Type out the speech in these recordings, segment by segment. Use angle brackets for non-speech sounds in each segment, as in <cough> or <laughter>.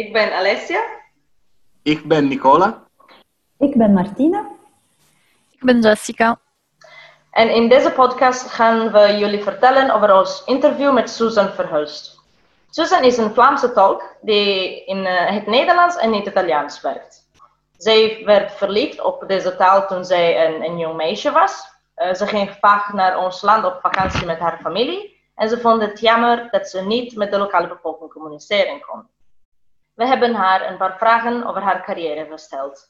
ik ben Alessia. Ik ben Nicola. Ik ben Martina. Ik ben Jessica. En in deze podcast gaan we jullie vertellen over ons interview met Susan Verhulst. Susan is een Vlaamse tolk die in uh, het Nederlands en het Italiaans werkt. Zij werd verliefd op deze taal toen zij een, een jong meisje was. Uh, ze ging vaak naar ons land op vakantie met haar familie en ze vond het jammer dat ze niet met de lokale bevolking communiceren kon. We hebben haar een paar vragen over haar carrière gesteld.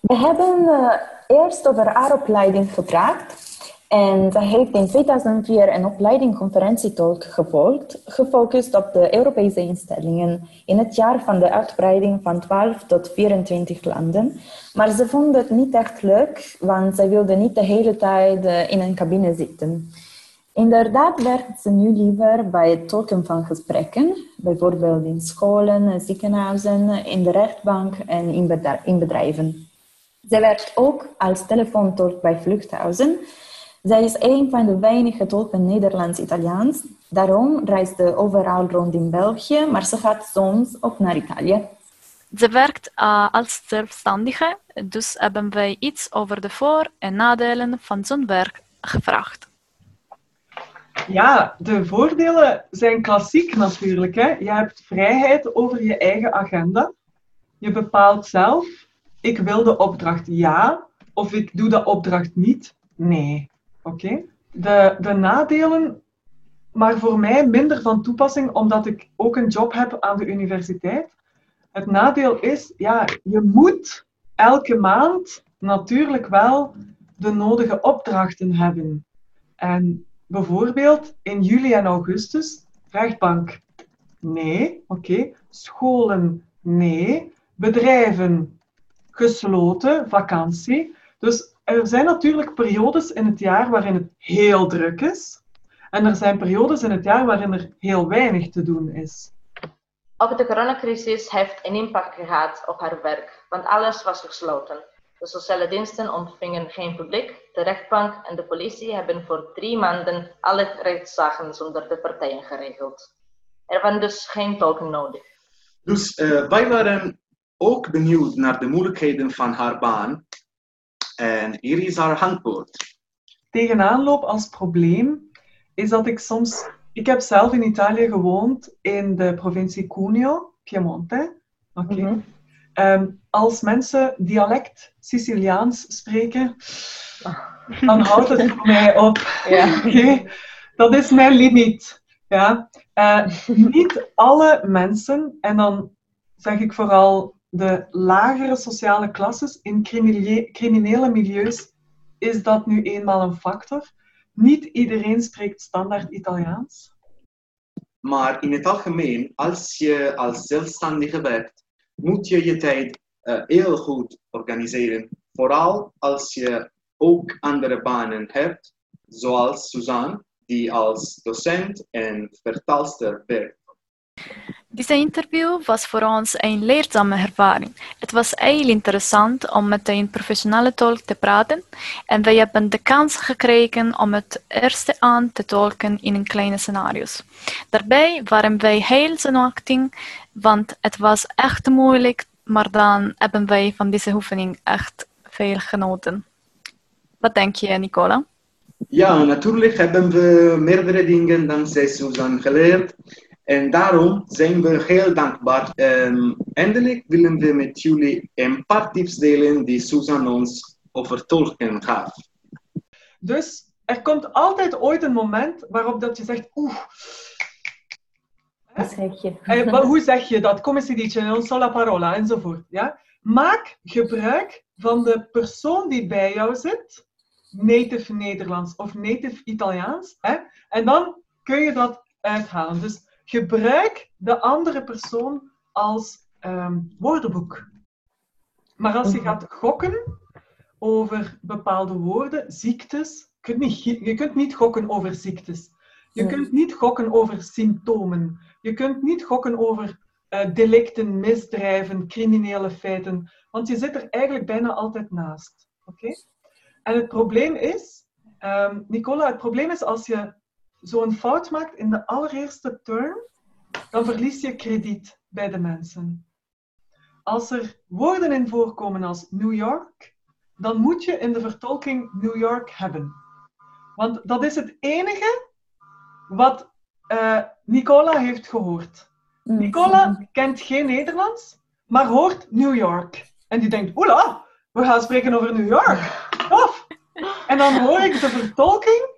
We hebben uh, eerst over haar opleiding gevraagd. En zij heeft in 2004 een opleiding conferentietolk gevolgd, gefocust op de Europese instellingen in het jaar van de uitbreiding van 12 tot 24 landen. Maar ze vond het niet echt leuk, want zij wilde niet de hele tijd uh, in een cabine zitten. Inderdaad werkt ze nu liever bij het tolken van gesprekken, bijvoorbeeld in scholen, ziekenhuizen, in de rechtbank en in bedrijven. Zij werkt ook als telefoontolk bij vluchthuizen. Zij is een van de weinige tolken Nederlands-Italiaans. Daarom reist ze overal rond in België, maar ze gaat soms ook naar Italië. Ze werkt uh, als zelfstandige, dus hebben wij iets over de voor- en nadelen van zo'n werk gevraagd. Ja, de voordelen zijn klassiek natuurlijk. Hè? Je hebt vrijheid over je eigen agenda. Je bepaalt zelf, ik wil de opdracht ja, of ik doe de opdracht niet. Nee. Oké. De, de nadelen, maar voor mij minder van toepassing, omdat ik ook een job heb aan de universiteit. Het nadeel is, ja, je moet elke maand natuurlijk wel de nodige opdrachten hebben. En Bijvoorbeeld in juli en augustus, rechtbank. Nee, oké. Scholen, nee. Bedrijven, gesloten, vakantie. Dus er zijn natuurlijk periodes in het jaar waarin het heel druk is. En er zijn periodes in het jaar waarin er heel weinig te doen is. Ook de coronacrisis heeft een impact gehad op haar werk, want alles was gesloten. De sociale diensten ontvingen geen publiek. De rechtbank en de politie hebben voor drie maanden alle rechtszaken zonder de partijen geregeld. Er waren dus geen tolken nodig. Dus uh, wij waren ook benieuwd naar de moeilijkheden van haar baan. En hier is haar antwoord. Tegenaanloop als probleem is dat ik soms... Ik heb zelf in Italië gewoond, in de provincie Cuneo, Piemonte. Oké. Okay. Mm -hmm. Um, als mensen dialect Siciliaans spreken, dan houdt het voor mij op. <laughs> Ja. <laughs> Okay? Dat is mijn limiet. Ja? Uh, niet alle mensen, en dan zeg ik vooral de lagere sociale klasses in criminele milieus, is dat nu eenmaal een factor. Niet iedereen spreekt standaard Italiaans. Maar in het algemeen, als je als zelfstandige werkt, moet je je tijd uh, heel goed organiseren. Vooral als je ook andere banen hebt, zoals Suzanne, die als docent en vertaalster werkt. Deze interview was voor ons een leerzame ervaring. Het was heel interessant om met een professionele tolk te praten en wij hebben de kans gekregen om het eerste aan te tolken in een kleine scenario's. Daarbij waren wij heel zenuwachtig, want het was echt moeilijk maar dan hebben wij van deze oefening echt veel genoten. Wat denk je, Nicola? Ja, natuurlijk hebben we meerdere dingen dankzij Susan geleerd. En daarom zijn we heel dankbaar. En eindelijk willen we met jullie een paar tips delen die Susan ons over tolken gaf. Dus er komt altijd ooit een moment waarop dat je zegt, oeh, zeg je? <laughs> Eh, hoe zeg je dat? Come si dice? Non so la parola, enzovoort. Ja? Maak gebruik van de persoon die bij jou zit, native Nederlands of native Italiaans. Hè? En dan kun je dat uithalen. Dus gebruik de andere persoon als um, woordenboek. Maar als je mhm. gaat gokken over bepaalde woorden, ziektes, kunt niet, je kunt niet gokken over ziektes. Je kunt niet gokken over symptomen. Je kunt niet gokken over uh, delicten, misdrijven, criminele feiten, want je zit er eigenlijk bijna altijd naast. Oké? En het probleem is, um, Nicola, het probleem is als je zo'n fout maakt in de allereerste turn, dan verlies je krediet. bij de mensen. Als er woorden in voorkomen als New York, dan moet je in de vertolking New York hebben. Want dat is het enige wat uh, Nicola heeft gehoord. Mm. Nicola kent geen Nederlands, maar hoort New York. En die denkt, oela, we gaan spreken over New York. Tof! En dan hoor ik de vertolking.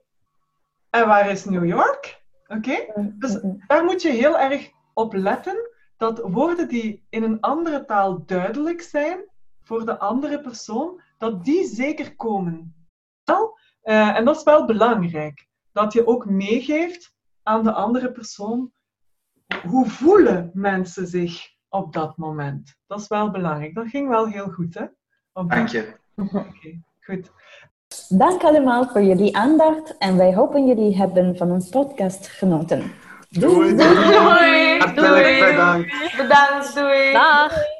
En waar is New York? Oké? Dus daar moet je heel erg op letten dat woorden die in een andere taal duidelijk zijn voor de andere persoon, dat die zeker komen. Wel, eh, en dat is wel belangrijk. Dat je ook meegeeft aan de andere persoon hoe voelen mensen zich op dat moment. Dat is wel belangrijk. Dat ging wel heel goed, hè? Op Dank je. <laughs> Oké, goed. Dank allemaal voor jullie aandacht en wij hopen jullie hebben van ons podcast genoten. Doei. Doei! Hartelijk bedankt. Bedankt, doei! Dag!